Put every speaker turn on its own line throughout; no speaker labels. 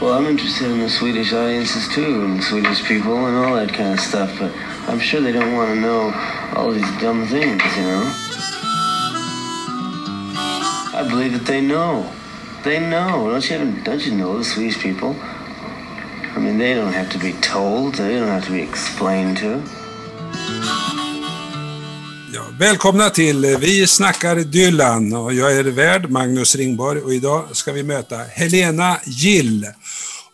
Well, I'm interested in the Swedish audiences too, and Swedish people and all that kind of stuff, but I'm sure they don't want to know all these dumb things, you know? I believe that they know. They know. Don't you, don't you know the Swedish people? I mean, they don't have to be told. They don't have to be explained to.
Välkomna till Vi snackar Dylan och jag är värd Magnus Ringborg och idag ska vi möta Helena Gill.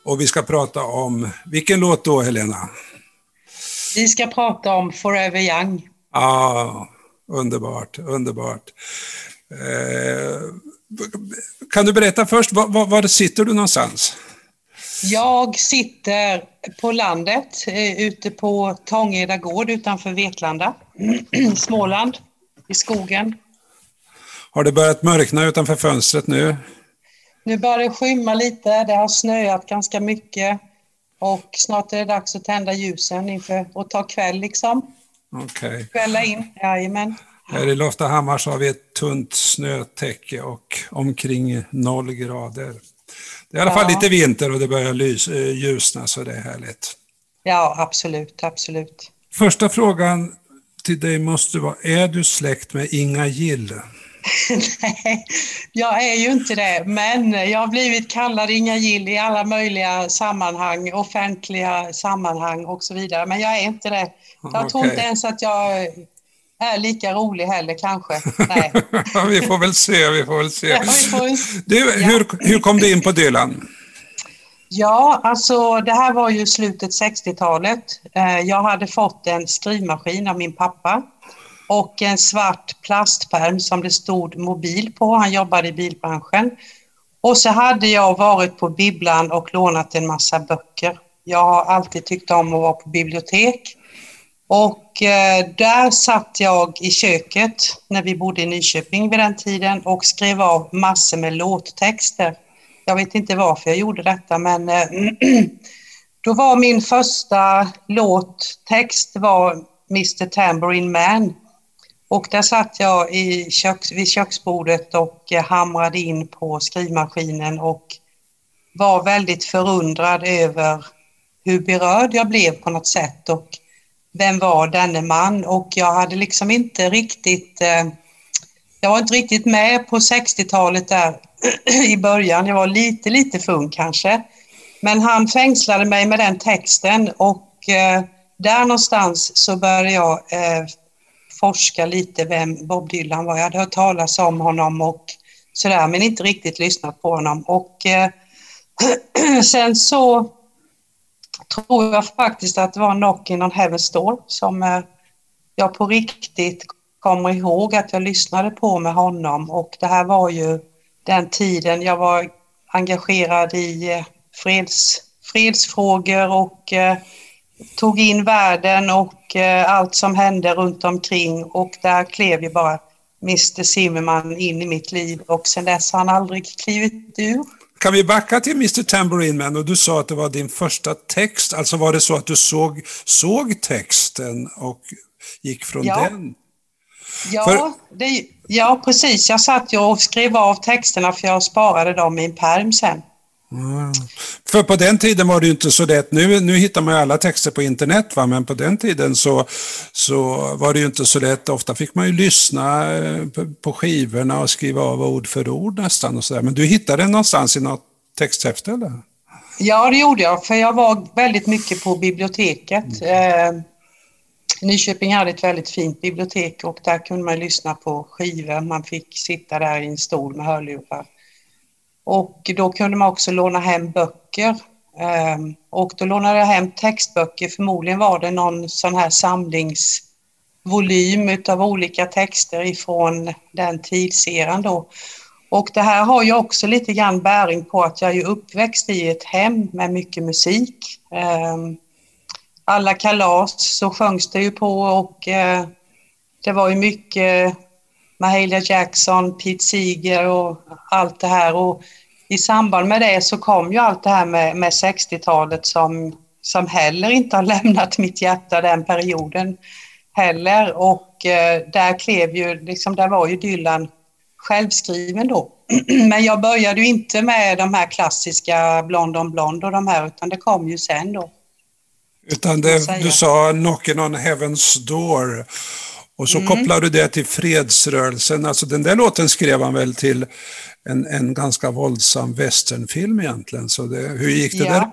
Och vi ska prata om, vilken låt då Helena?
Vi ska prata om Forever Young.
Ja, underbart, underbart. Eh, kan du berätta först, var, var, var sitter du någonstans?
Jag sitter på landet, eh, ute på Tångeda gård utanför Vetlanda, Småland, i skogen.
Har det börjat mörkna utanför fönstret nu?
Nu börjar det skymma lite, det har snöat ganska mycket och snart är det dags att tända ljusen inför att ta kväll liksom.
Okej. Okay.
Kvälla in, jajamän.
Här i Loftahammar så har vi ett tunt snötäcke och omkring noll grader. Det är i alla fall lite vinter och det börjar lys, eh, ljusna så det är härligt.
Ja, absolut, absolut.
Första frågan till dig måste vara, är du släkt med Inga Gill?
Nej, jag är ju inte det, men jag har blivit kallad Inga Gill i alla möjliga sammanhang, offentliga sammanhang och så vidare, men jag är inte det. Jag okay. tror inte ens att jag är lika rolig heller kanske. Nej.
vi får väl se, vi får väl se. Ja, får... Du, hur, hur kom du in på Dylan?
Ja, alltså det här var ju slutet 60-talet. Eh, jag hade fått en skrivmaskin av min pappa och en svart plastpärm som det stod mobil på. Han jobbade i bilbranschen. Och så hade jag varit på bibblan och lånat en massa böcker. Jag har alltid tyckt om att vara på bibliotek. Och eh, där satt jag i köket när vi bodde i Nyköping vid den tiden och skrev av massor med låttexter. Jag vet inte varför jag gjorde detta men eh, då var min första låttext var Mr Tambourine Man. Och där satt jag i köks, vid köksbordet och eh, hamrade in på skrivmaskinen och var väldigt förundrad över hur berörd jag blev på något sätt och vem var denne man? Och jag hade liksom inte riktigt, eh, jag var inte riktigt med på 60-talet där i början. Jag var lite, lite fung kanske. Men han fängslade mig med den texten och eh, där någonstans så började jag eh, forska lite vem Bob Dylan var. Jag hade hört talas om honom och sådär men inte riktigt lyssnat på honom. Och eh, sen så tror jag faktiskt att det var Knocking on Heaven's Door som eh, jag på riktigt kommer ihåg att jag lyssnade på med honom och det här var ju den tiden jag var engagerad i eh, freds, fredsfrågor och eh, tog in världen och eh, allt som hände runt omkring och där klev ju bara Mr Zimmerman in i mitt liv och sen dess har han aldrig klivit ur.
Kan vi backa till Mr Tambourine Man och du sa att det var din första text. Alltså var det så att du såg, såg texten och gick från
ja.
den?
Ja, för... det, ja, precis. Jag satt ju och skrev av texterna för jag sparade dem i en pärm sen.
Mm. För på den tiden var det ju inte så lätt. Nu, nu hittar man ju alla texter på internet, va? men på den tiden så, så var det ju inte så lätt. Ofta fick man ju lyssna eh, på skivorna och skriva av ord för ord nästan. Och så där. Men du hittade den någonstans i något texthäfte? Eller?
Ja, det gjorde jag, för jag var väldigt mycket på biblioteket. Mm. Nyköping hade ett väldigt fint bibliotek och där kunde man lyssna på skivor. Man fick sitta där i en stol med hörlurar. Och då kunde man också låna hem böcker. Ehm, och då lånade jag hem textböcker. Förmodligen var det någon sån här samlingsvolym utav olika texter ifrån den tidseran då. Och det här har ju också lite grann bäring på att jag är uppväxt i ett hem med mycket musik. Ehm, alla kalas så sjöngs det ju på och eh, det var ju mycket Mahalia Jackson, Pete Seeger och allt det här. Och I samband med det så kom ju allt det här med, med 60-talet som, som heller inte har lämnat mitt hjärta den perioden heller. Och eh, där klev ju, liksom, där var ju Dylan självskriven då. Men jag började ju inte med de här klassiska Blond on Blond och de här, utan det kom ju sen då.
Utan det, du sa Knocking on Heaven's Door. Och så mm. kopplar du det till fredsrörelsen. Alltså den där låten skrev han väl till en, en ganska våldsam westernfilm egentligen. Så det, hur gick det ja. där?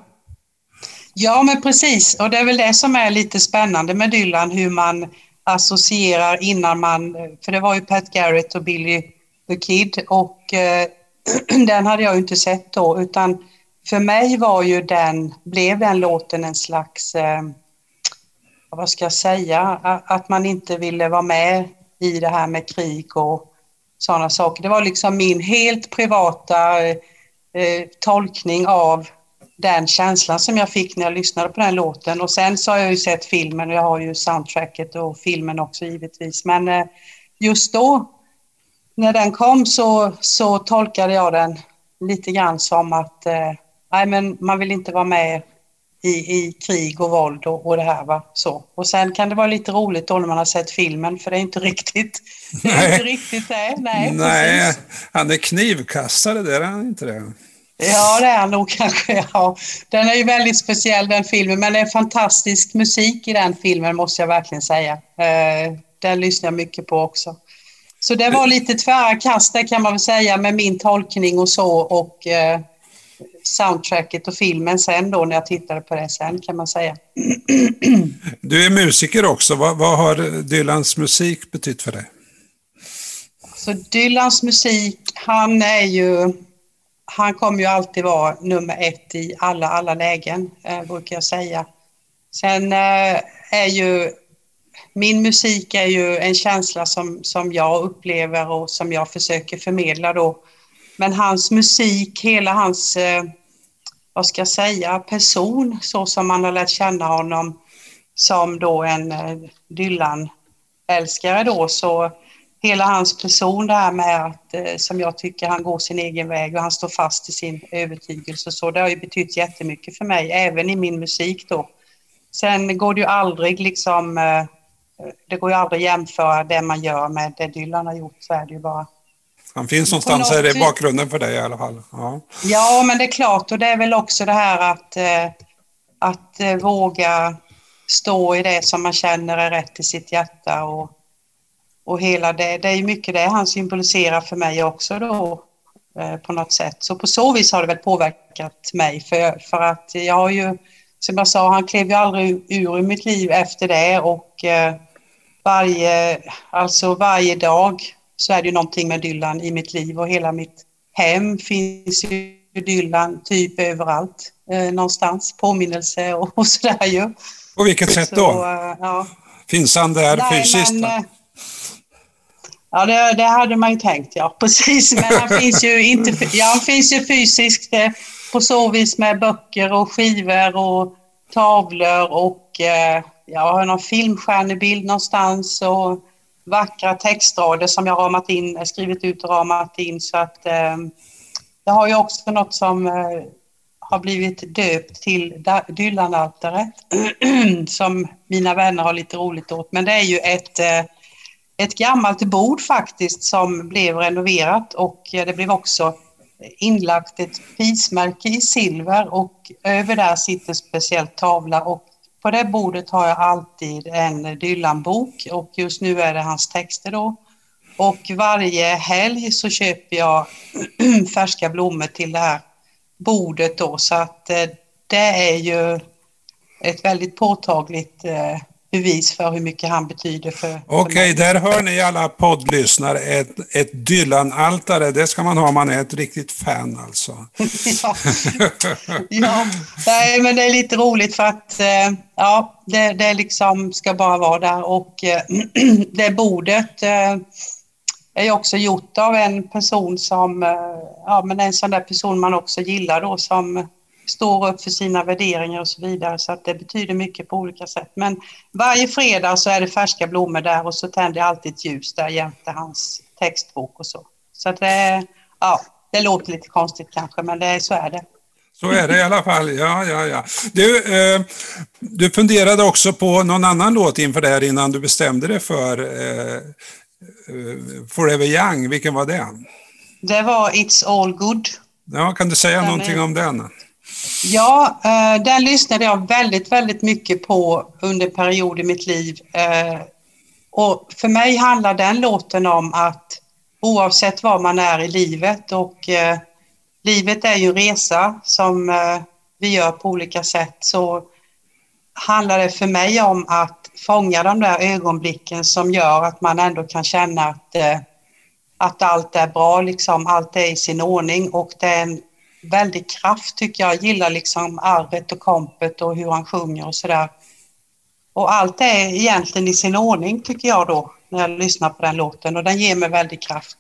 Ja, men precis. Och det är väl det som är lite spännande med Dylan, hur man associerar innan man... För det var ju Pat Garrett och Billy the Kid och eh, den hade jag ju inte sett då, utan för mig var ju den, blev den låten en slags, eh, vad ska jag säga, att man inte ville vara med i det här med krig och sådana saker. Det var liksom min helt privata eh, eh, tolkning av den känslan som jag fick när jag lyssnade på den låten. Och sen så har jag ju sett filmen och jag har ju soundtracket och filmen också givetvis. Men eh, just då, när den kom så, så tolkade jag den lite grann som att eh, nej, men man vill inte vara med i, i krig och våld och, och det här. Va? Så. Och sen kan det vara lite roligt då när man har sett filmen, för det är inte riktigt det. Är inte riktigt det. Nej,
nej han är knivkastare, det är han inte det?
Ja, det är han nog kanske. Ja. Den är ju väldigt speciell den filmen, men det är fantastisk musik i den filmen måste jag verkligen säga. Eh, den lyssnar jag mycket på också. Så det var lite tvära kast kan man väl säga med min tolkning och så och eh, soundtracket och filmen sen då när jag tittade på det sen kan man säga.
Du är musiker också. Vad, vad har Dylans musik betytt för dig?
Så Dylans musik, han är ju han kommer ju alltid vara nummer ett i alla, alla lägen, eh, brukar jag säga. Sen eh, är ju min musik är ju en känsla som, som jag upplever och som jag försöker förmedla då. Men hans musik, hela hans, eh, vad ska jag säga, person, så som man har lärt känna honom som då en eh, Dylan-älskare då, så hela hans person det här med att, eh, som jag tycker, han går sin egen väg och han står fast i sin övertygelse. Så det har ju betytt jättemycket för mig, även i min musik då. Sen går det ju aldrig liksom, eh, det går ju aldrig att jämföra det man gör med det Dylan har gjort, så är det ju bara.
Han finns någonstans här i bakgrunden för dig i alla fall. Ja.
ja, men det är klart och det är väl också det här att, eh, att våga stå i det som man känner är rätt i sitt hjärta och och hela det, det är mycket det han symboliserar för mig också då eh, på något sätt. Så på så vis har det väl påverkat mig för, för att jag har ju, som jag sa, han klev ju aldrig ur i mitt liv efter det och eh, varje, alltså varje dag så är det ju någonting med Dylan i mitt liv och hela mitt hem finns ju Dylan typ överallt eh, någonstans, påminnelse och, och sådär ju.
På vilket sätt då? Så, eh, ja. Finns han där Nej, fysiskt? Men, eh,
Ja, det, det, hade man ju tänkt, ja. Precis, men han finns ju, inte, ja, han finns ju fysiskt eh, på så vis med böcker och skivor och tavlor och eh, jag har någon filmstjärnebild någonstans och vackra textrader som jag ramat in, eh, skrivit ut och ramat in så att eh, jag har ju också något som eh, har blivit döpt till Dylan-altaret som mina vänner har lite roligt åt. Men det är ju ett eh, ett gammalt bord faktiskt som blev renoverat och eh, det blev också inlagt ett prismärke i silver och över där sitter speciellt tavla och på det bordet har jag alltid en Dylan-bok och just nu är det hans texter då. Och varje helg så köper jag färska blommor till det här bordet då så att eh, det är ju ett väldigt påtagligt eh, bevis för hur mycket han betyder för
Okej, okay, där hör ni alla poddlyssnare. Ett, ett Dylan-altare, det ska man ha om man är ett riktigt fan alltså.
ja. ja, nej men det är lite roligt för att eh, ja, det, det liksom ska bara vara där och eh, det bordet eh, är också gjort av en person som, ja men en sån där person man också gillar då som står upp för sina värderingar och så vidare. Så att det betyder mycket på olika sätt. Men varje fredag så är det färska blommor där och så tänder jag alltid ett ljus där jämte hans textbok och så. Så att det, ja, det låter lite konstigt kanske, men det, så är det.
Så är det i alla fall, ja, ja, ja. Du, eh, du funderade också på någon annan låt inför det här innan du bestämde dig för eh, Forever Young, vilken var det?
Det var It's All Good.
Ja, kan du säga den någonting är... om den?
Ja, eh, den lyssnade jag väldigt, väldigt mycket på under en period i mitt liv. Eh, och för mig handlar den låten om att oavsett var man är i livet och eh, livet är ju en resa som eh, vi gör på olika sätt så handlar det för mig om att fånga de där ögonblicken som gör att man ändå kan känna att, eh, att allt är bra, liksom, allt är i sin ordning och det är en väldig kraft tycker jag. Jag gillar liksom arvet och kompet och hur han sjunger och sådär. Och allt är egentligen i sin ordning tycker jag då när jag lyssnar på den låten och den ger mig väldig kraft.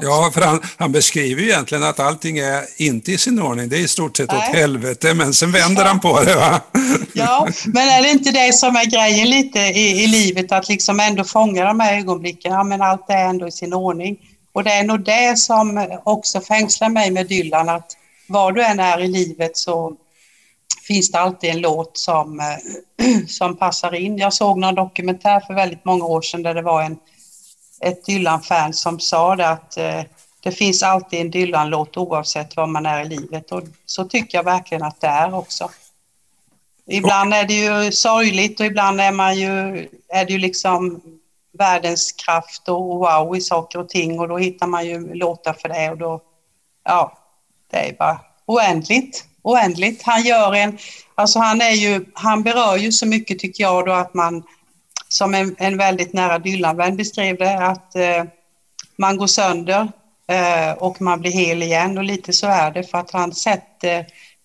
Ja, för han, han beskriver ju egentligen att allting är inte i sin ordning. Det är i stort sett Nej. åt helvete, men sen vänder ja. han på det. Va?
Ja, men är det inte det som är grejen lite i, i livet, att liksom ändå fånga de här ögonblicken? Ja, men allt är ändå i sin ordning. Och det är nog det som också fängslar mig med Dylan, att var du än är i livet så finns det alltid en låt som, eh, som passar in. Jag såg någon dokumentär för väldigt många år sedan där det var en, ett Dylan-fan som sa det att eh, det finns alltid en Dylan-låt oavsett var man är i livet och så tycker jag verkligen att det är också. Ibland är det ju sorgligt och ibland är man ju, är det ju liksom världens kraft och wow i saker och ting och då hittar man ju låtar för det och då, ja, det är bara oändligt oändligt. Han gör en, alltså han är ju, han berör ju så mycket tycker jag då att man, som en, en väldigt nära Dylan-vän beskrev det, att eh, man går sönder eh, och man blir hel igen och lite så är det för att han sätter eh,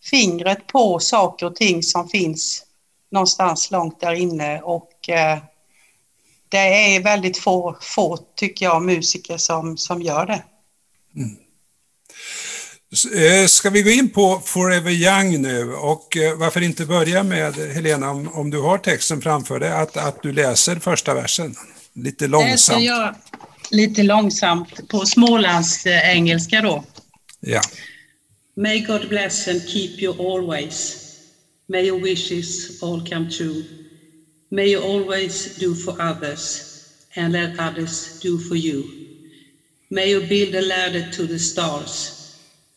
fingret på saker och ting som finns någonstans långt där inne och eh, det är väldigt få, få, tycker jag, musiker som, som gör det. Mm.
Eh, ska vi gå in på Forever Young nu och eh, varför inte börja med, Helena, om, om du har texten framför dig, att, att du läser första versen lite långsamt.
Jag lite långsamt på smålands eh, engelska då.
Ja.
May God bless and keep you always. May your wishes all come true. May you always do for others and let others do for you. May you build a ladder to the stars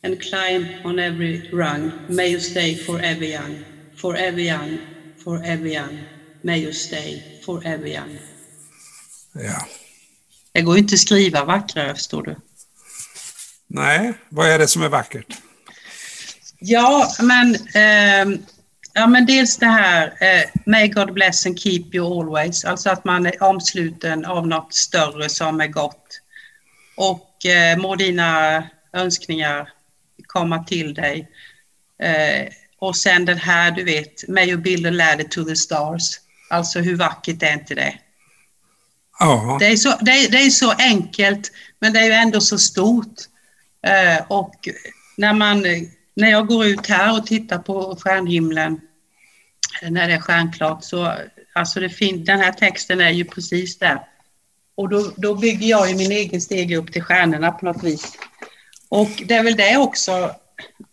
and climb on every rung. May you stay forever young, forever young, forever young. May you stay forever young.
Ja.
Det går ju inte att skriva vackrare, förstår du.
Nej, vad är det som är vackert?
Ja, men, eh, ja, men dels det här, eh, May God bless and keep you always, alltså att man är omsluten av något större som är gott. Och eh, må dina önskningar komma till dig. Eh, och sen den här, du vet, May you build a ladder to the stars. Alltså hur vackert är inte det?
Ja.
Det är, så, det, är, det är så enkelt, men det är ju ändå så stort. Eh, och när, man, när jag går ut här och tittar på stjärnhimlen, när det är stjärnklart, så alltså det fin, den här texten är ju precis där. Och då, då bygger jag ju min egen steg upp till stjärnorna på något vis. Och det är väl det också,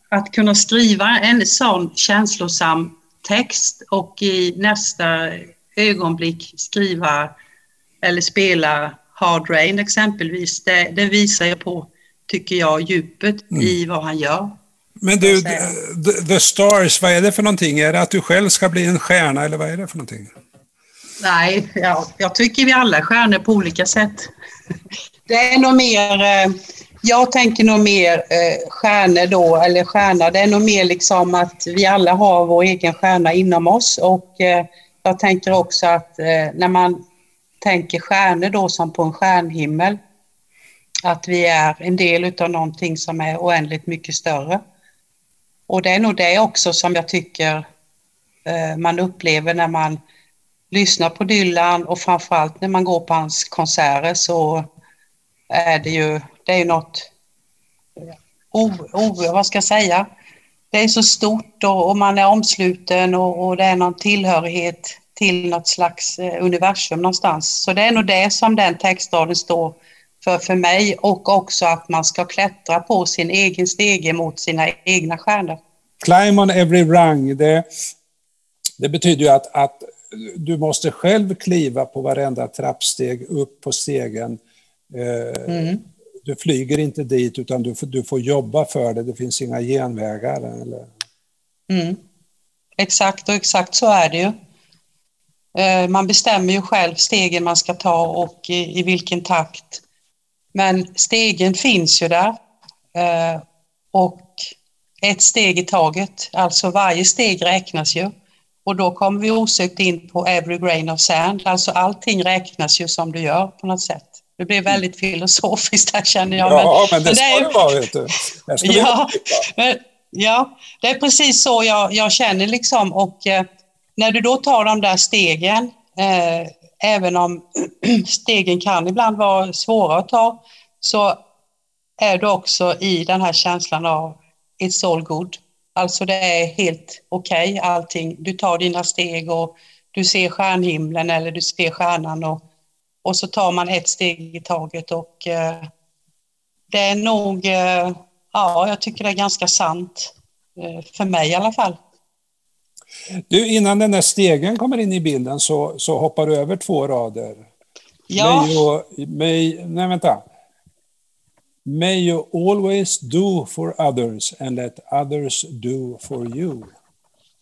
att kunna skriva en sån känslosam text och i nästa ögonblick skriva eller spela Hard Rain exempelvis, det, det visar ju på, tycker jag, djupet mm. i vad han gör.
Men du, The Stars, vad är det för någonting? Är det att du själv ska bli en stjärna eller vad är det för någonting?
Nej, ja, jag tycker vi alla är stjärnor på olika sätt. Det är nog mer eh, jag tänker nog mer eh, stjärnor då, eller stjärna, det är nog mer liksom att vi alla har vår egen stjärna inom oss och eh, jag tänker också att eh, när man tänker stjärnor då som på en stjärnhimmel, att vi är en del av någonting som är oändligt mycket större. Och det är nog det också som jag tycker eh, man upplever när man lyssnar på Dylan och framförallt när man går på hans konserter så är det ju det är ju något, oh, oh, vad ska jag säga, det är så stort och, och man är omsluten och, och, det är någon tillhörighet till något slags eh, universum någonstans. Så det är nog det som den textraden står för för mig och också att man ska klättra på sin egen stege mot sina egna stjärnor.
Climb on every rung, det, det betyder ju att, att du måste själv kliva på varenda trappsteg upp på stegen Mm. Du flyger inte dit utan du, du får jobba för det, det finns inga genvägar. Eller?
Mm. Exakt och exakt så är det ju. Eh, man bestämmer ju själv stegen man ska ta och i, i vilken takt. Men stegen finns ju där eh, och ett steg i taget, alltså varje steg räknas ju. Och då kommer vi osökt in på every grain of sand, alltså allting räknas ju som du gör på något sätt. Det blir väldigt filosofiskt här känner jag.
Ja, men, men det ska det vara, vet du.
Ja, men, ja, det är precis så jag, jag känner liksom och eh, när du då tar de där stegen, eh, även om stegen kan ibland vara svåra att ta, så är du också i den här känslan av it's all good. Alltså det är helt okej okay, allting. Du tar dina steg och du ser stjärnhimlen eller du ser stjärnan och, och så tar man ett steg i taget och eh, det är nog, eh, ja jag tycker det är ganska sant. Eh, för mig i alla fall.
Du, innan den där stegen kommer in i bilden så, så hoppar du över två rader.
Ja.
May you, may, nej, vänta. May you always do for others and let others do for you.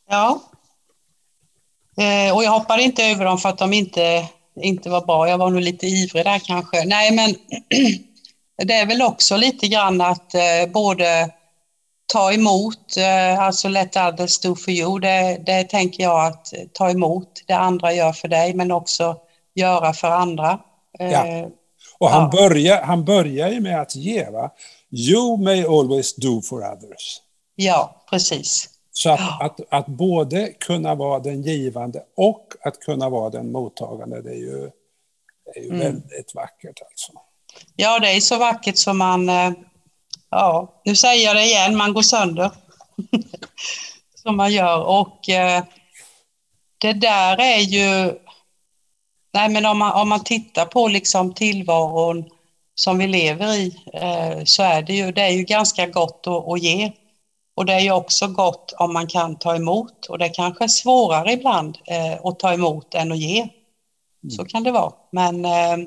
Ja. Eh, och jag hoppar inte över dem för att de inte, inte var bra. Jag var nog lite ivrig där kanske. Nej, men det är väl också lite grann att eh, både ta emot, eh, alltså let others do for you, det, det tänker jag att ta emot det andra gör för dig, men också göra för andra.
Ja. Eh, och han, ja. börjar, han börjar ju med att ge, va? You may always do for others.
Ja, precis.
Så att, att, att både kunna vara den givande och att kunna vara den mottagande, det är ju, det är ju mm. väldigt vackert alltså.
Ja, det är så vackert som man eh, ja, nu säger jag det igen, man går sönder. Som man gör. Och eh, det där är ju... Nej, men om man, om man tittar på liksom tillvaron som vi lever i eh, så är det ju, det är ju ganska gott att, att ge. Och det är ju också gott om man kan ta emot och det kanske är svårare ibland eh, att ta emot än att ge. Så mm. kan det vara. Men eh,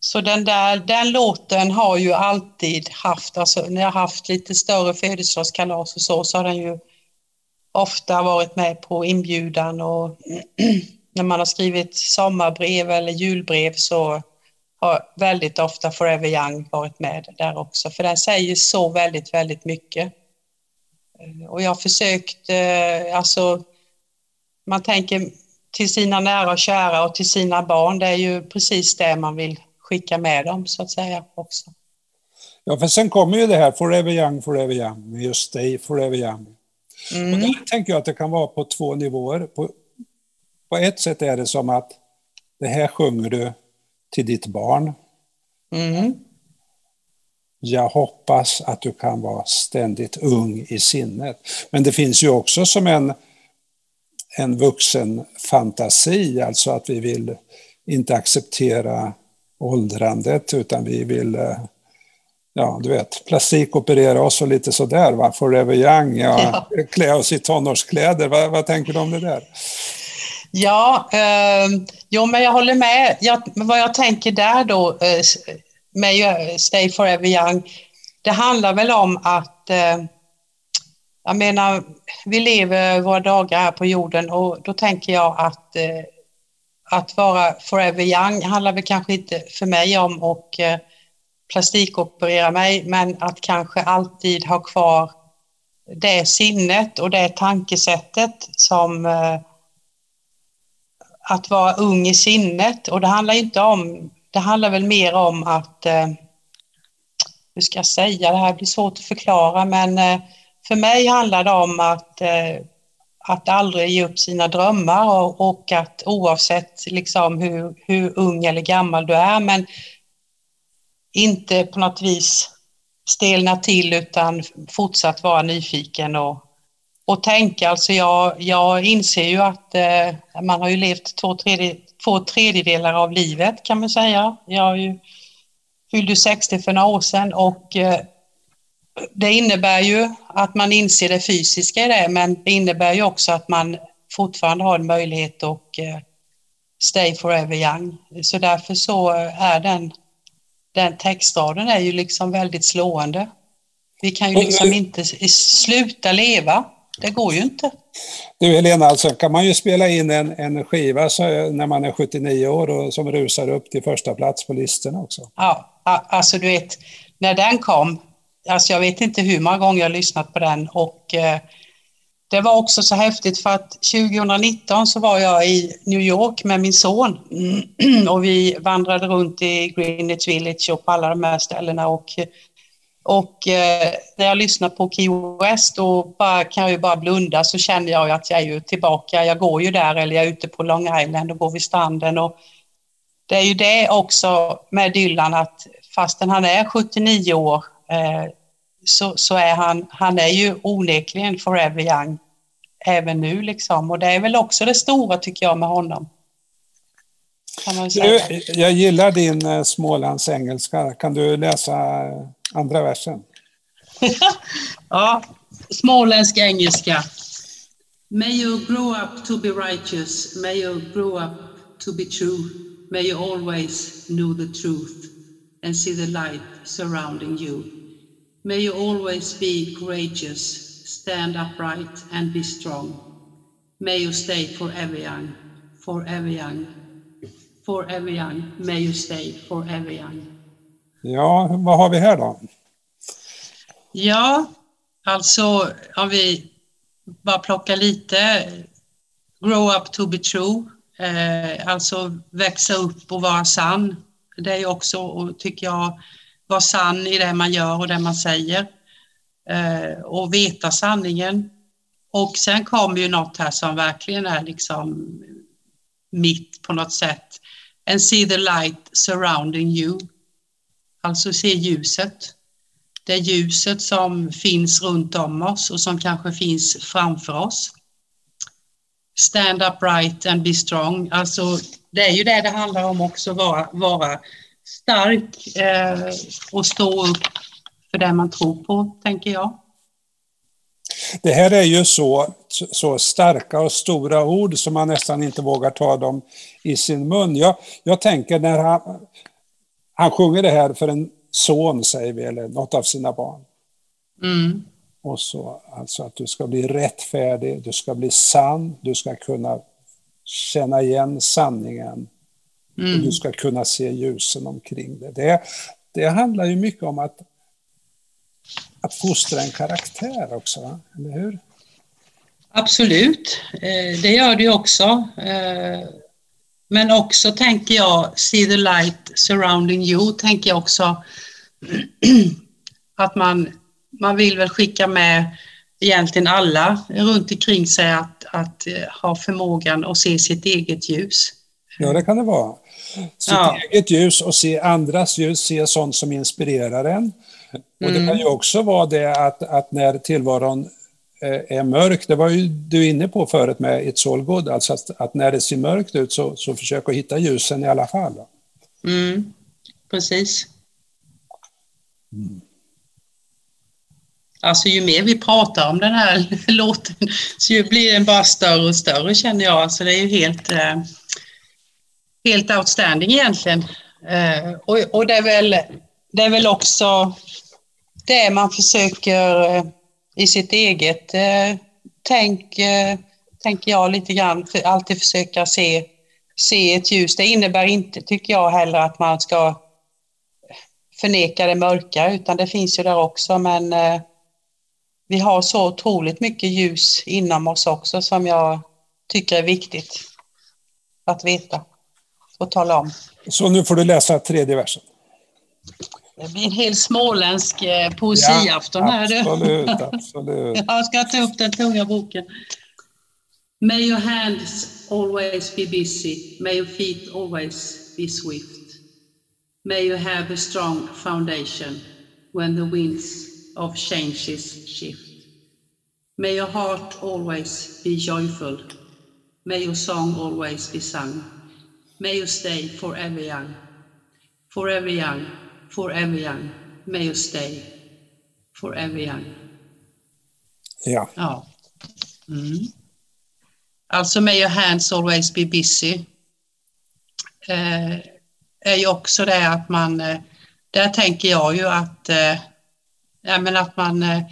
så den där, den låten har ju alltid haft, alltså när jag haft lite större födelsedagskalas och så, så har den ju ofta varit med på inbjudan och när man har skrivit sommarbrev eller julbrev så har väldigt ofta Forever Young varit med där också, för den säger så väldigt, väldigt mycket. Och jag har försökt, eh, alltså man tänker till sina nära och kära och till sina barn, det är ju precis det man vill skicka med dem så att säga också.
Ja, för sen kommer ju det här Forever Young, Forever Young, just Stay Forever Young. Mm. Och där tänker jag att det kan vara på två nivåer. På, på ett sätt är det som att det här sjunger du till ditt barn. Mm. Jag hoppas att du kan vara ständigt ung i sinnet. Men det finns ju också som en, en vuxen fantasi, alltså att vi vill inte acceptera åldrandet, utan vi vill eh, ja, du vet, plastikoperera oss och lite sådär, va? forever young, ja, ja. klä oss i tonårskläder. Vad, vad tänker du om det där?
Ja, eh, jo, men jag håller med. Jag, vad jag tänker där då eh, med Stay Forever Young, det handlar väl om att eh, jag menar, vi lever våra dagar här på jorden och då tänker jag att eh, att vara forever young handlar väl kanske inte för mig om att eh, plastikoperera mig, men att kanske alltid ha kvar det sinnet och det tankesättet som eh, att vara ung i sinnet. Och det handlar inte om, det handlar väl mer om att, eh, hur ska jag säga, det här blir svårt att förklara, men eh, för mig handlar det om att eh, att aldrig ge upp sina drömmar och, och att oavsett liksom hur, hur ung eller gammal du är, men inte på något vis stelna till utan fortsatt vara nyfiken och, och tänka. Alltså jag, jag inser ju att eh, man har ju levt två, tredje, två tredjedelar av livet kan man säga. Jag ju, fyllde 60 för några år sedan och eh, det innebär ju att man inser det fysiska i det, men det innebär ju också att man fortfarande har en möjlighet att eh, stay forever young. Så därför så är den den textraden är ju liksom väldigt slående. Vi kan ju liksom inte sluta leva. Det går ju inte.
Du Helena, alltså kan man ju spela in en, en skiva så, när man är 79 år och som rusar upp till första plats på listorna också.
Ja, alltså du vet, när den kom, alltså jag vet inte hur många gånger jag lyssnat på den och eh, det var också så häftigt för att 2019 så var jag i New York med min son och vi vandrade runt i Greenwich Village och på alla de här ställena och och eh, när jag lyssnar på Key West då bara, kan jag ju bara blunda så känner jag att jag är ju tillbaka. Jag går ju där eller jag är ute på Long Island och går vid stranden. Och det är ju det också med Dylan att fastän han är 79 år eh, så, så är han, han är ju onekligen forever young även nu liksom. Och det är väl också det stora tycker jag med honom.
Du, jag gillar din eh, Smålandsengelska. Kan du läsa eh, andra versen?
ja, småländsk engelska. May you grow up to be righteous. May you grow up to be true. May you always know the truth and see the light surrounding you. May you always be courageous, stand upright and be strong. May you stay forever young, forever young, forever young. May you stay forever young.
Ja, vad har vi här då?
Ja, alltså om vi bara plockar lite. Grow up to be true, eh, alltså växa upp och vara sann. Det är också, tycker jag, vara sann i det man gör och det man säger. Eh, och veta sanningen. Och sen kommer ju något här som verkligen är liksom mitt på något sätt. And see the light surrounding you. Alltså se ljuset. Det ljuset som finns runt om oss och som kanske finns framför oss. Stand upright and be strong. Alltså, det är ju det det handlar om också, vara, vara stark eh, och stå upp för det man tror på, tänker jag.
Det här är ju så, så starka och stora ord som man nästan inte vågar ta dem i sin mun. Jag, jag tänker när han, han sjunger det här för en son, säger vi, eller något av sina barn.
Mm.
Och så alltså att du ska bli rättfärdig, du ska bli sann, du ska kunna känna igen sanningen. Mm. Och du ska kunna se ljusen omkring det. det. Det handlar ju mycket om att, att fostra en karaktär också, eller hur?
Absolut, eh, det gör det ju också. Men också tänker jag, see the light surrounding you, tänker jag också att man, man vill väl skicka med egentligen alla runt omkring sig att, att eh, ha förmågan att se sitt eget ljus.
Ja, det kan det vara. Sitt ja. eget ljus och se andras ljus, se sånt som inspirerar en. Och det kan mm. ju också vara det att, att när tillvaron är mörk, det var ju du inne på förut med It's all good, alltså att, att när det ser mörkt ut så, så försök att hitta ljusen i alla fall.
Mm, precis. Mm. Alltså ju mer vi pratar om den här låten så ju blir den bara större och större känner jag. Alltså det är ju helt, eh, helt outstanding egentligen. Eh, och, och det, är väl, det är väl också det man försöker eh, i sitt eget eh, tänk, eh, tänker jag lite grann, för alltid försöka se, se ett ljus. Det innebär inte, tycker jag heller, att man ska förneka det mörka, utan det finns ju där också, men eh, vi har så otroligt mycket ljus inom oss också som jag tycker är viktigt att veta och tala om.
Så nu får du läsa tredje versen.
Det blir en hel småländsk eh, poesiafton ja, här.
Absolut, absolut.
Jag ska ta upp den tunga boken. May your hands always be busy. May your feet always be swift. May you have a strong foundation when the winds of changes shift. May your heart always be joyful. May your song always be sung. May you stay forever young. Forever young forever young. May you stay forever young.
Ja.
ja. Mm. Alltså may your hands always be busy. Eh, är ju också det att man, eh, där tänker jag ju att, eh, ja, men att man eh,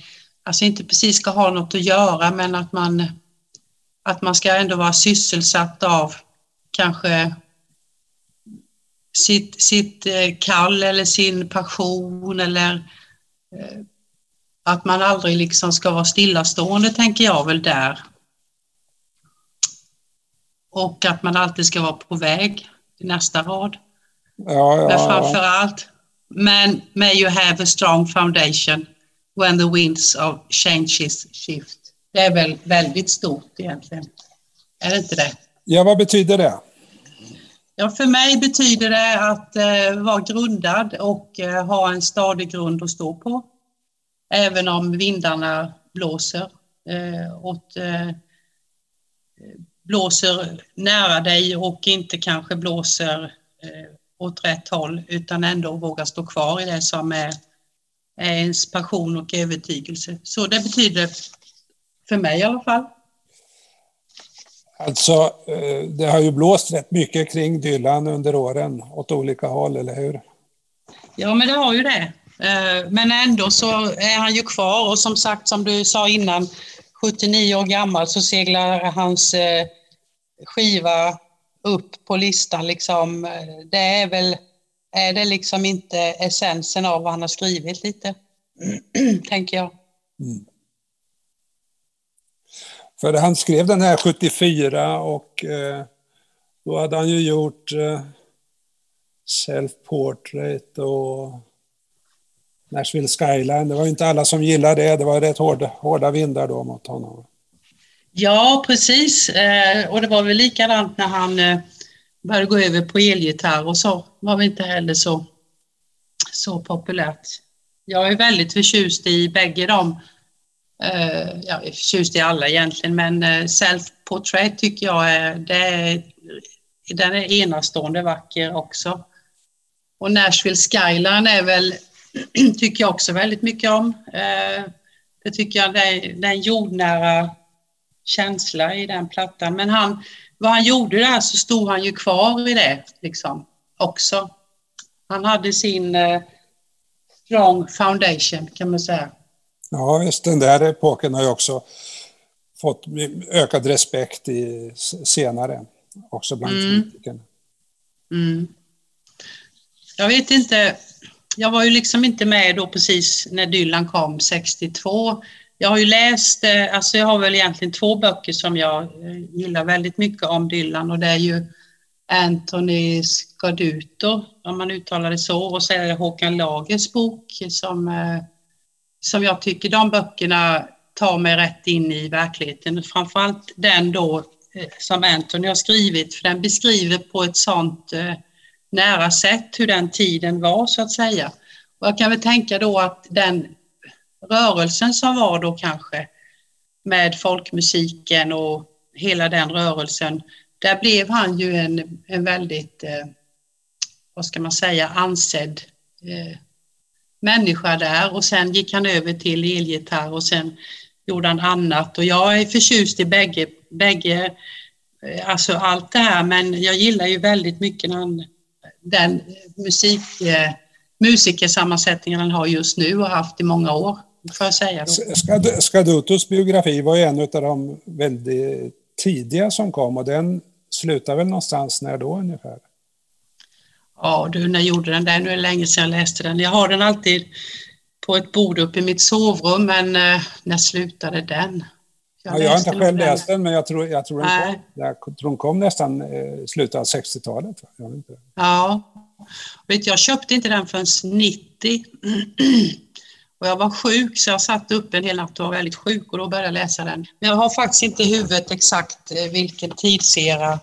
alltså inte precis ska ha något att göra men att man, att man ska ändå vara sysselsatt av kanske sitt, sitt eh, kall eller sin passion eller eh, att man aldrig liksom ska vara stillastående tänker jag väl där. Och att man alltid ska vara på väg i nästa rad.
Ja, ja,
Men framför allt, men may you have a strong foundation when the winds of changes shift. Det är väl väldigt stort egentligen. Är det inte det?
ja, vad betyder det?
Ja, för mig betyder det att eh, vara grundad och eh, ha en stadig grund att stå på. Även om vindarna blåser eh, åt, eh, blåser nära dig och inte kanske blåser eh, åt rätt håll utan ändå våga stå kvar i det som är, är ens passion och övertygelse. Så det betyder för mig i alla fall.
Alltså, eh, det har ju blåst rätt mycket kring Dylan under åren åt olika håll, eller hur?
Ja, men det har ju det. Eh, Men ändå så är han ju kvar och som sagt, som du sa innan, 79 år gammal så seglar hans eh, skiva upp på listan. Liksom. Det är väl, är det liksom inte essensen av vad han har skrivit lite, tänker jag.
För han skrev den här 74 och eh, då hade han ju gjort eh, Self-Portrait och Nashville Skyline. Det var ju inte alla som gillade det. Det var rätt hårda, hårda vindar då mot honom.
Ja, precis. Eh, Och det var väl likadant när han eh, började gå över på elgitarr och så var väl inte heller så, så populärt. Jag är väldigt förtjust i bägge dem. Eh, jag är förtjust i alla egentligen, men eh, Self-Portrait tycker jag är, det är, den är enastående vacker också. Och Nashville Skyline är väl, tycker jag också väldigt mycket om. Eh, det tycker jag, det är, det är en jordnära känsla i den plattan. Men han, vad han gjorde där så stod han ju kvar i det liksom också. Han hade sin strong foundation kan man säga.
Ja, visst, den där epoken har ju också fått ökad respekt i, senare, också bland
Mm.
kritikerna.
Mm. Jag vet inte, jag var ju liksom inte med då precis när Dylan kom 62. Jag har ju läst, eh, alltså jag har väl egentligen två böcker som jag eh, gillar väldigt mycket om Dylan och det är ju Anthony Scaduto, om man uttalar det så, och så är det Håkan Lagers bok som, eh, som jag tycker de böckerna tar mig rätt in i verkligheten. Framförallt den då eh, som Anthony har skrivit, för den beskriver på ett sånt eh, nära sätt hur den tiden var så att säga. Och jag kan väl tänka då att den rörelsen som var då kanske med folkmusiken och hela den rörelsen, där blev han ju en, en väldigt, eh, vad ska man säga, ansedd eh, människa där och sen gick han över till elgitarr och sen gjorde han annat och jag är förtjust i bägge, bägge eh, alltså allt det här men jag gillar ju väldigt mycket den, den musik, eh, musikersammansättningen han har just nu och haft i många år, får jag säga. Då.
Skadutos biografi var ju en av de väldigt tidiga som kom och den slutar väl någonstans när då ungefär?
Ja du, när jag gjorde den där? Nu är det länge sedan jag läste den. Jag har den alltid på ett bord uppe i mitt sovrum, men eh, när slutade den?
Jag, ja, jag har inte själv
den.
läst den, men jag tror, jag tror, den,
Nej.
kom, jag tror den kom nästan eh, slutet av 60-talet. va? Jag vet inte.
Ja. Vet, jag köpte inte den förrän 90. Och jag var sjuk så jag satt upp en hel natt och var väldigt sjuk och då började jag läsa den. Men jag har faktiskt inte i huvudet exakt eh, vilken tidsera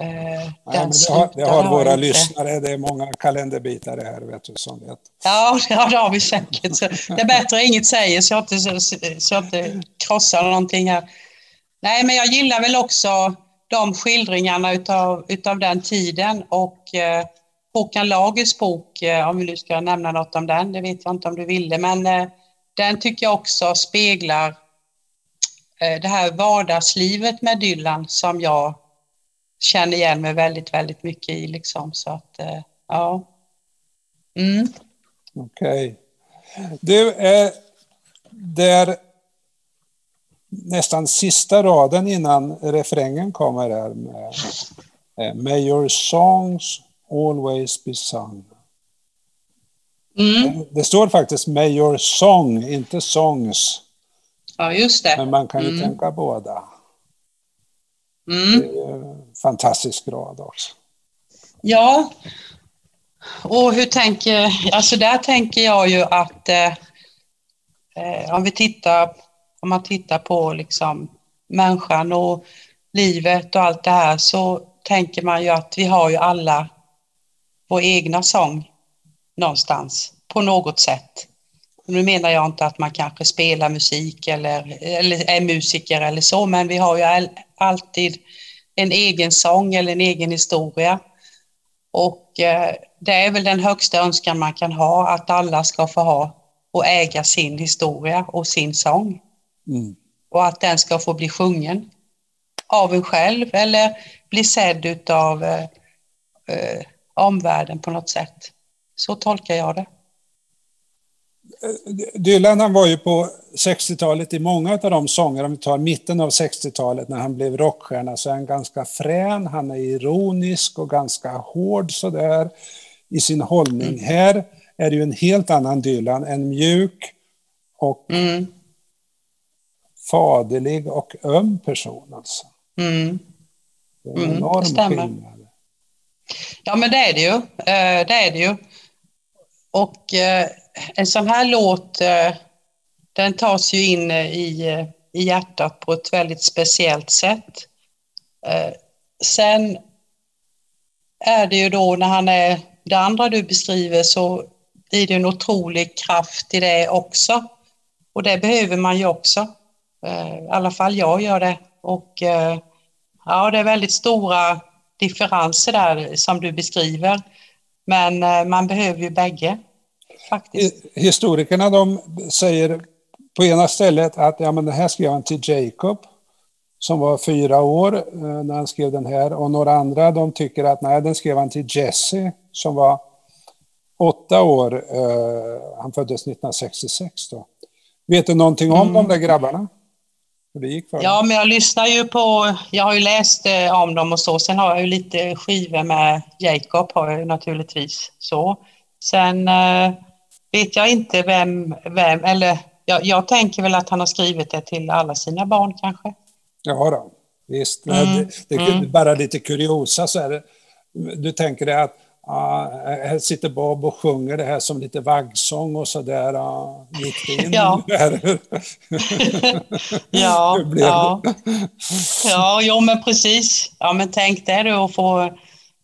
eh,
Nej, det har, det har våra
inte.
lyssnare, det är många kalenderbitar det här vet du, som vet.
Ja, ja, det har vi säkert. Så det är bättre att inget säger så jag inte, så, så jag inte krossar någonting här. Nej, men jag gillar väl också de skildringarna utav, utav den tiden och eh, Håkan Lagers bok, eh, om vi nu ska nämna något om den, det vet jag inte om du ville, men eh, den tycker jag också speglar eh, det här vardagslivet med Dylan som jag känner igen mig väldigt, väldigt mycket i. Liksom. Så att, eh, ja. Mm.
Okej. Okay. Du, eh, där nästan sista raden innan refrängen kommer här med eh, May your songs always be sung. Mm. Det står faktiskt May your song, inte songs.
Ja, just det.
Men man kan ju mm. tänka båda. Mm. Fantastisk grad också.
Ja, och hur tänker, alltså där tänker jag ju att eh, eh, om vi tittar, om man tittar på liksom människan och livet och allt det här så tänker man ju att vi har ju alla vår egna sång någonstans på något sätt. Nu menar jag inte att man kanske spelar musik eller, eller är musiker eller så, men vi har ju all, alltid en egen sång eller en egen historia. Och eh, det är väl den högsta önskan man kan ha, att alla ska få ha och äga sin historia och sin sång. Mm. Och att den ska få bli sjungen av en själv eller bli sedd av eh, eh, omvärlden på något sätt. Så tolkar jag det.
Dylan han var ju på 60-talet i många av de sånger, om vi tar mitten av 60-talet när han blev rockstjärna, så är han ganska frän, han är ironisk och ganska hård sådär i sin hållning. Mm. Här är det ju en helt annan Dylan, en mjuk och mm. faderlig och öm person alltså. Mm. Det är en mm, enorm skillnad.
Ja men det är det ju. Eh, det är det ju. Och eh, en sån här låt, eh, den tas ju in eh, i, eh, i hjärtat på ett väldigt speciellt sätt. Sen är det ju då när han är det andra du beskriver så blir det en otrolig kraft i det också. Och det behöver man ju också. I alla fall jag gör det. Och ja, det är väldigt stora differenser där som du beskriver. Men man behöver ju bägge. Faktiskt.
Historikerna de säger på ena stället att ja, men den här skrev han till Jacob som var fyra år eh, när han skrev den här och några andra de tycker att nej, den skrev han till Jesse som var åtta år. Eh, han föddes 1966 då. Vet du någonting om mm. de där grabbarna?
det gick för ja, men jag lyssnar ju på, jag har ju läst eh, om dem och så. Sen har jag ju lite skivor med Jacob har jag naturligtvis så. Sen eh, vet jag inte vem, vem eller jag, jag, tänker väl att han har skrivit det till alla sina barn kanske.
Ja då, visst. Mm. Det, det, är mm. bara lite kuriosa så är det. Du tänker dig att Ja, här sitter Bob och sjunger det här som lite vaggsång och så där. Ja, gick det in
ja. ja, ja. ja, jo men precis. Ja men tänk dig då att få,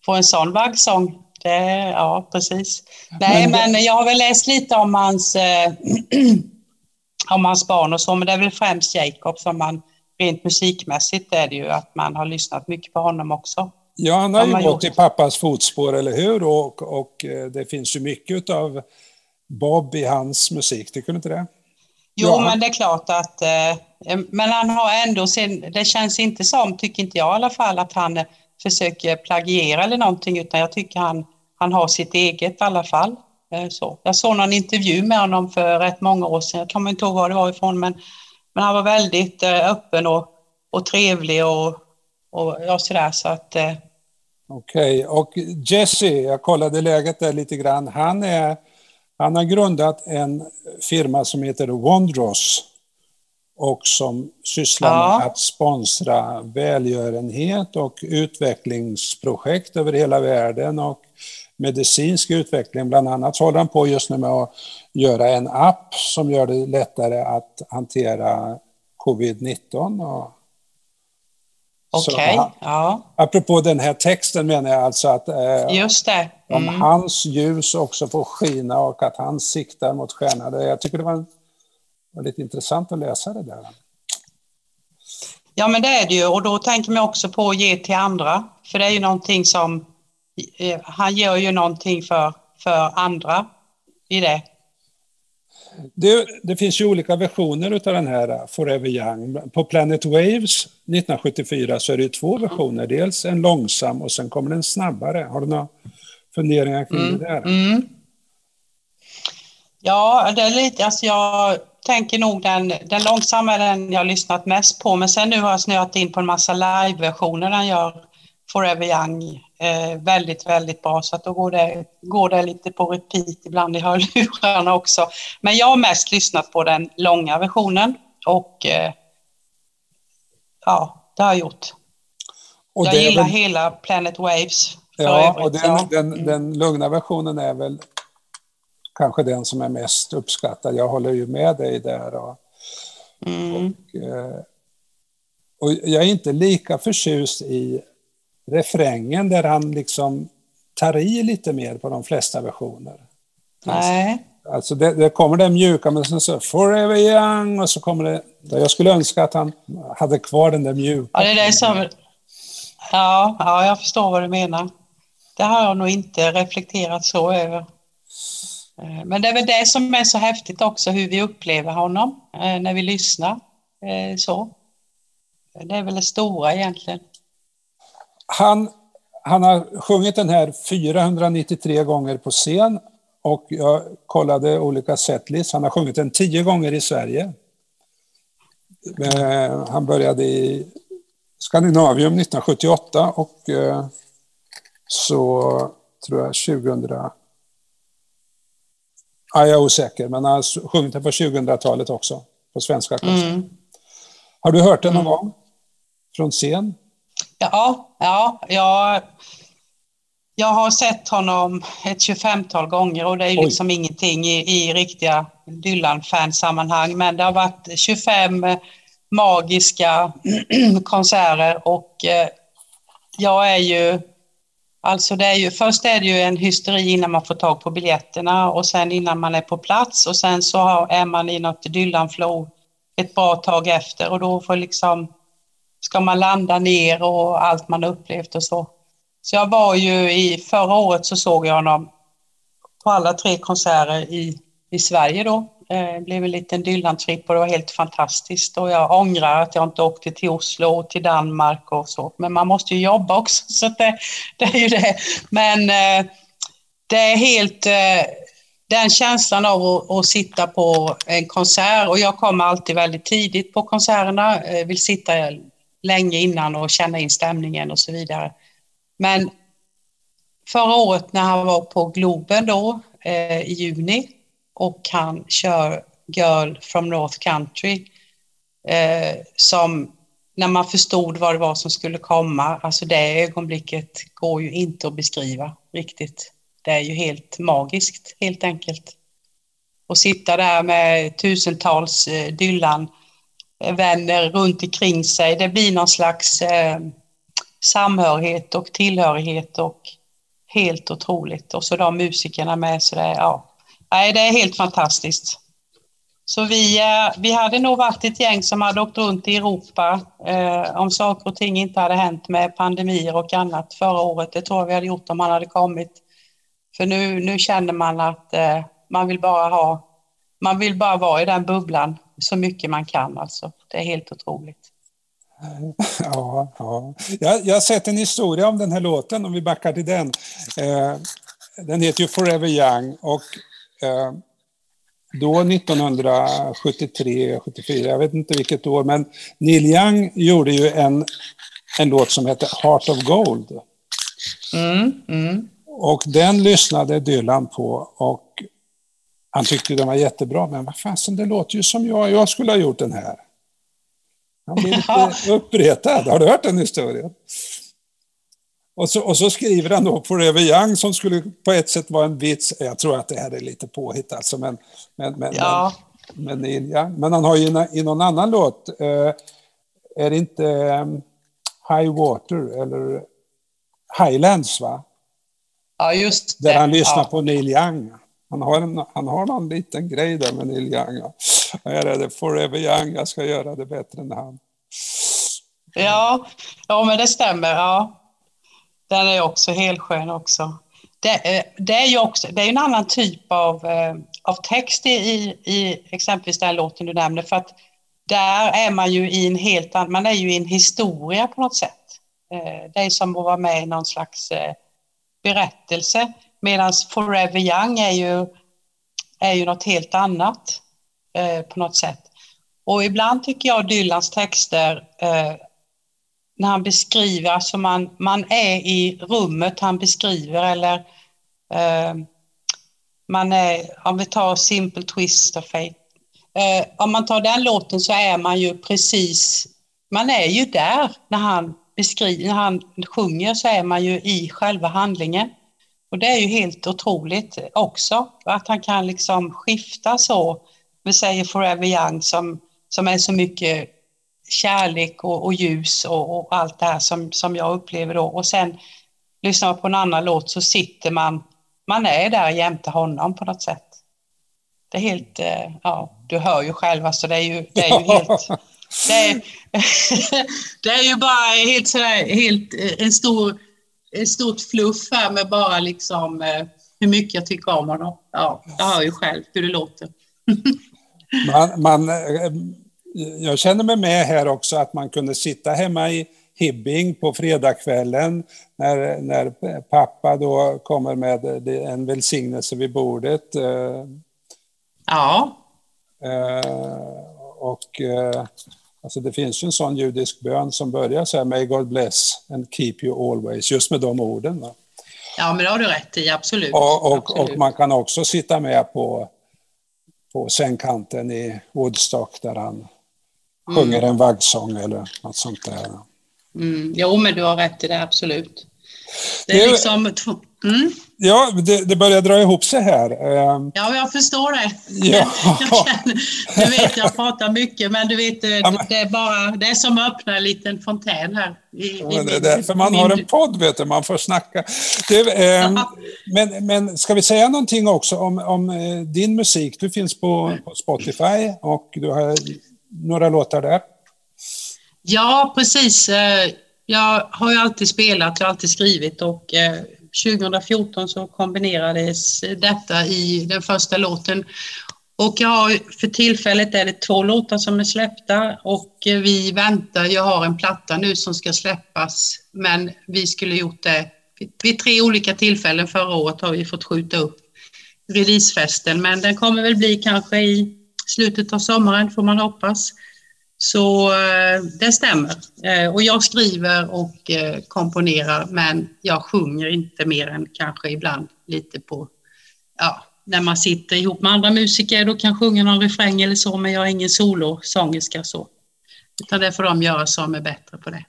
få en sån vaggsång. Det, ja, precis. Nej, men, men jag har väl läst lite om hans, eh, om hans barn och så, men det är väl främst Jacob som man rent musikmässigt är det ju att man har lyssnat mycket på honom också.
Ja, han har ju gått i pappas fotspår, eller hur? Och, och eh, det finns ju mycket av Bob i hans musik, tycker du inte det?
Jo, ja. men det är klart att... Eh, men han har ändå sin... Det känns inte som, tycker inte jag i alla fall, att han försöker plagiera eller någonting, utan jag tycker han, han har sitt eget i alla fall. Så. Jag såg någon intervju med honom för rätt många år sedan, jag kommer inte ihåg var det var ifrån, men, men han var väldigt öppen och, och trevlig och och ja, sådär så att... Eh...
Okej, okay. och Jesse, jag kollade läget där lite grann. Han, är, han har grundat en firma som heter Wondros och som sysslar ja. med att sponsra välgörenhet och utvecklingsprojekt över hela världen och medicinsk utveckling. Bland annat håller han på just nu med att göra en app som gör det lättare att hantera covid-19 och
Okej, okay, ja.
Apropå den här texten menar jag alltså att
eh, Just det.
Mm. om hans ljus också får skina och att han siktar mot stjärnan. Jag tycker det var, var lite intressant att läsa det där.
Ja, men det är det ju och då tänker man också på att ge till andra. För det är ju någonting som, han gör ju någonting för, för andra i det.
Det, det, finns ju olika versioner av den här Forever Young. På Planet Waves 1974 så är det två versioner. Dels en långsam och sen kommer den snabbare. Har du några funderingar kring mm. det där? Mm.
Ja, det är lite, alltså jag tänker nog den, den långsamma är den jag lyssnat mest på, men sen nu har jag snöat in på en massa live-versioner den gör Forever Young. Eh, väldigt, väldigt bra, så att då går det, går det lite på repeat ibland i hörlurarna också. Men jag har mest lyssnat på den långa versionen och eh, ja, det har jag gjort. Och jag gillar väl... hela Planet Waves.
Ja, övrigt, och den, ja. den, mm. den lugna versionen är väl kanske den som är mest uppskattad. Jag håller ju med dig där. Och, mm. och, eh, och jag är inte lika förtjust i refrängen där han liksom tar i lite mer på de flesta versioner.
Nej.
Alltså det, det kommer det mjuka, men sen så Forever Young och så kommer det... Jag skulle önska att han hade kvar den där mjuka.
Ja, det är det som... Ja, ja, jag förstår vad du menar. Det har jag nog inte reflekterat så över. Eh, men det är väl det som är så häftigt också, hur vi upplever honom eh, när vi lyssnar. Eh, så. Det är väl det stora egentligen.
Han, han har sjungit den här 493 gånger på scen och jag kollade olika setlist. Han har sjungit den tio gånger i Sverige. Han började i Skandinavium 1978 och så tror jag 2000 Ja, jag är osäker, men han har sjungit den på 2000-talet också, på svenska konserter. Mm. Har du hört den någon mm. gång? Från scen?
Ja, ja, jag, jag har sett honom ett 25-tal gånger och det är ju liksom ingenting i, i riktiga Dylan-fansammanhang, men det har varit 25 magiska konserter och eh, jag är ju Alltså det är ju, först är det ju en hysteri innan man får tag på biljetterna och sen innan man är på plats och sen så är man i något Dylan-flow ett bra tag efter och då får liksom, ska man landa ner och allt man upplevt och så. Så jag var ju i, förra året så såg jag honom på alla tre konserter i, i Sverige då det blev en liten Dylan-tripp och det var helt fantastiskt. Och jag ångrar att jag inte åkte till Oslo och till Danmark och så. Men man måste ju jobba också, så det, det är ju det. Men eh, det är helt... Eh, den känslan av att, att, sitta på en konsert och jag kommer alltid väldigt tidigt på konserterna, vill sitta länge innan och känna in stämningen och så vidare. Men förra året när han var på Globen då eh, i juni och han kör Girl from North Country eh, som när man förstod vad det var som skulle komma, alltså det ögonblicket går ju inte att beskriva riktigt. Det är ju helt magiskt helt enkelt. Och sitta där med tusentals eh, vänner runt omkring sig, det blir någon slags eh, samhörighet och tillhörighet och helt otroligt. Och så de musikerna med, så det, ja, Nej, det är helt fantastiskt. Så vi, eh, vi hade nog varit ett gäng som hade åkt runt i Europa eh, om saker och ting inte hade hänt med pandemier och annat förra året. Det tror jag vi hade gjort om man hade kommit. För nu, nu känner man att eh, man vill bara ha, man vill bara vara i den bubblan så mycket man kan alltså. Det är helt otroligt.
Ja, ja. Jag, jag har sett en historia om den här låten, om vi backar till den. Eh, den heter ju Forever Young och Eh, då 1973, 74, jag vet inte vilket år, men Neil Young gjorde ju en, en låt som heter Heart of Gold.
Mm, mm.
Och den lyssnade Dylan på och han tyckte den var jättebra, men vad fasen, det låter ju som jag, jag skulle ha gjort den här. Han blev lite uppretad. Har du hört den historien? Och så, och så skriver han då Forever Young som skulle på ett sätt vara en vits. Jag tror att det här är lite påhitt alltså, men, men, men,
ja.
men, men, ja. men han har ju i någon annan låt, eh, är det inte um, High Water eller Highlands va?
Ja, just det.
Där han lyssnar ja. på Neil Young. Han har, en, han har någon liten grej där med Neil Young. Här är det Forever Young, jag ska göra det bättre än han.
Ja, ja men det stämmer. Ja. Den är också helt skön också. Det, eh, det, är ju också, det är en annan typ av, eh, av text i, i exempelvis den låten du nämner, för att där är man ju i en helt annan, man är ju i en historia på något sätt. Eh, det är som att vara med i någon slags berättelse, medan Forever Young är ju, är ju något helt annat eh, på något sätt. Och ibland tycker jag Dylans texter, eh, när han beskriver, alltså man, man är i rummet han beskriver eller eh, man är, om vi tar Simple Twist of Fate, eh, om man tar den låten så är man ju precis, man är ju där när han beskriver, när han sjunger så är man ju i själva handlingen. Och det är ju helt otroligt också, att han kan liksom skifta så. Vi säger Forever Young som, som är så mycket kärlek och, och ljus och, och, allt det här som, som jag upplever då. Och sen lyssnar man på en annan låt så sitter man, man är där jämte honom på något sätt. Det är helt, eh, ja, du hör ju själv, alltså det är ju, det är ju helt, det är, det är ju bara helt sådär, helt, eh, en stor, stort fluff här med bara liksom eh, hur mycket jag tycker om honom. Ja, jag hör ju själv hur det låter.
man, man, jag känner mig med här också att man kunde sitta hemma i Hibbing på fredagskvällen när, när pappa då kommer med en välsignelse vid bordet.
Ja.
Och Alltså det finns ju en sån judisk bön som börjar så här, May God bless and keep you always, just med de orden. Va?
Ja, men det har du rätt i, absolut.
Och, och,
absolut.
och man kan också sitta med på, på sängkanten i Woodstock där han mm. sjunger en vaggsång eller något sånt där.
Mm. Jo, men du har rätt i det, absolut. Det är liksom...
Mm. Ja, det, det, börjar dra ihop sig här.
Ehm, ja, jag förstår det. Ja. du vet, jag pratar mycket, men du vet, det, det är bara det är som att öppna en liten fontän här. I,
ja, det är därför man har en podd, vet du, man får snacka. Det, eh, men, men ska vi säga någonting också om, om eh, din musik? Du finns på, på Spotify och du har några låtar där.
Ja, precis. Jag har ju alltid spelat, jag har alltid skrivit och eh, 2014 så kombinerades detta i den första låten. Och jag har, för tillfället är det två låtar som är släppta och eh, vi väntar. Jag har en platta nu som ska släppas, men vi skulle gjort det vid tre olika tillfällen förra året har vi fått skjuta upp releasefesten, men den kommer väl bli kanske i slutet av sommaren får man hoppas. Så eh, det stämmer. Eh, och jag skriver och eh, komponerar men jag sjunger inte mer än kanske ibland lite på, ja, när man sitter ihop med andra musiker då kan jag sjunga någon refräng eller så men jag är ingen solosångerska så. Utan det får de göra som är bättre på det.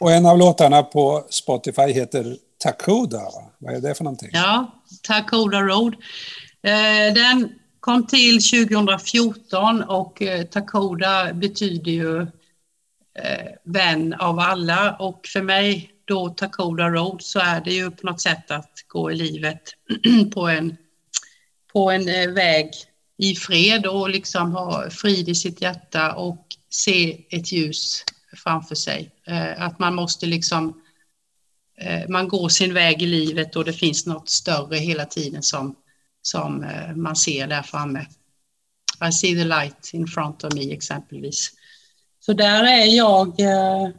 Och en av låtarna på Spotify heter Takoda. Vad är det för någonting?
Ja, Takoda Road. Den kom till 2014 och eh, Takoda betyder ju eh, vän av alla och för mig då Takoda Road så är det ju på något sätt att gå i livet på en, på en eh, väg i fred och liksom ha frid i sitt hjärta och se ett ljus framför sig. Eh, att man måste liksom, eh, man går sin väg i livet och det finns något större hela tiden som som eh, man ser där framme. I see the light in front of me exempelvis. Så där är jag, eh,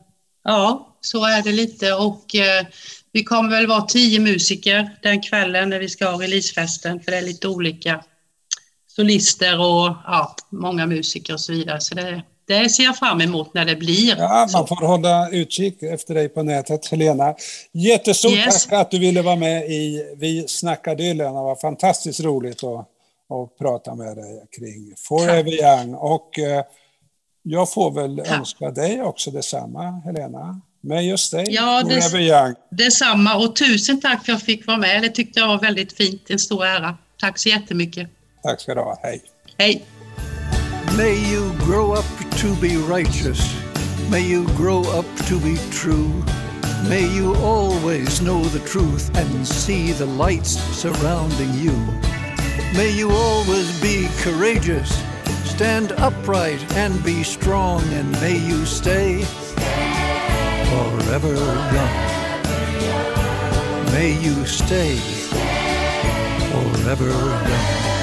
ja, så är det lite och eh, vi kommer väl vara tio musiker den kvällen när vi ska ha releasefesten för det är lite olika solister och ja, många musiker och så vidare. Så det, det ser jag fram emot när det blir.
Ja, man får hålla utkik efter dig på nätet, Helena. Jättestort yes. tack att du ville vara med i Vi snackar Dylan. Det var fantastiskt roligt att, att prata med dig kring Forever Young. Och eh, jag får väl tack. önska dig också detsamma, Helena. Med just dig,
ja, Forever Young. Detsamma och tusen tack för att jag fick vara med. Det tyckte jag var väldigt fint. En stor ära. Tack så jättemycket.
Tack ska du ha. Hej.
Hej.
May you grow up to be righteous. May you grow up to be true. May you always know the truth and see the lights surrounding you. May you always be courageous, stand upright and be strong, and may you stay forever young. May you stay forever young.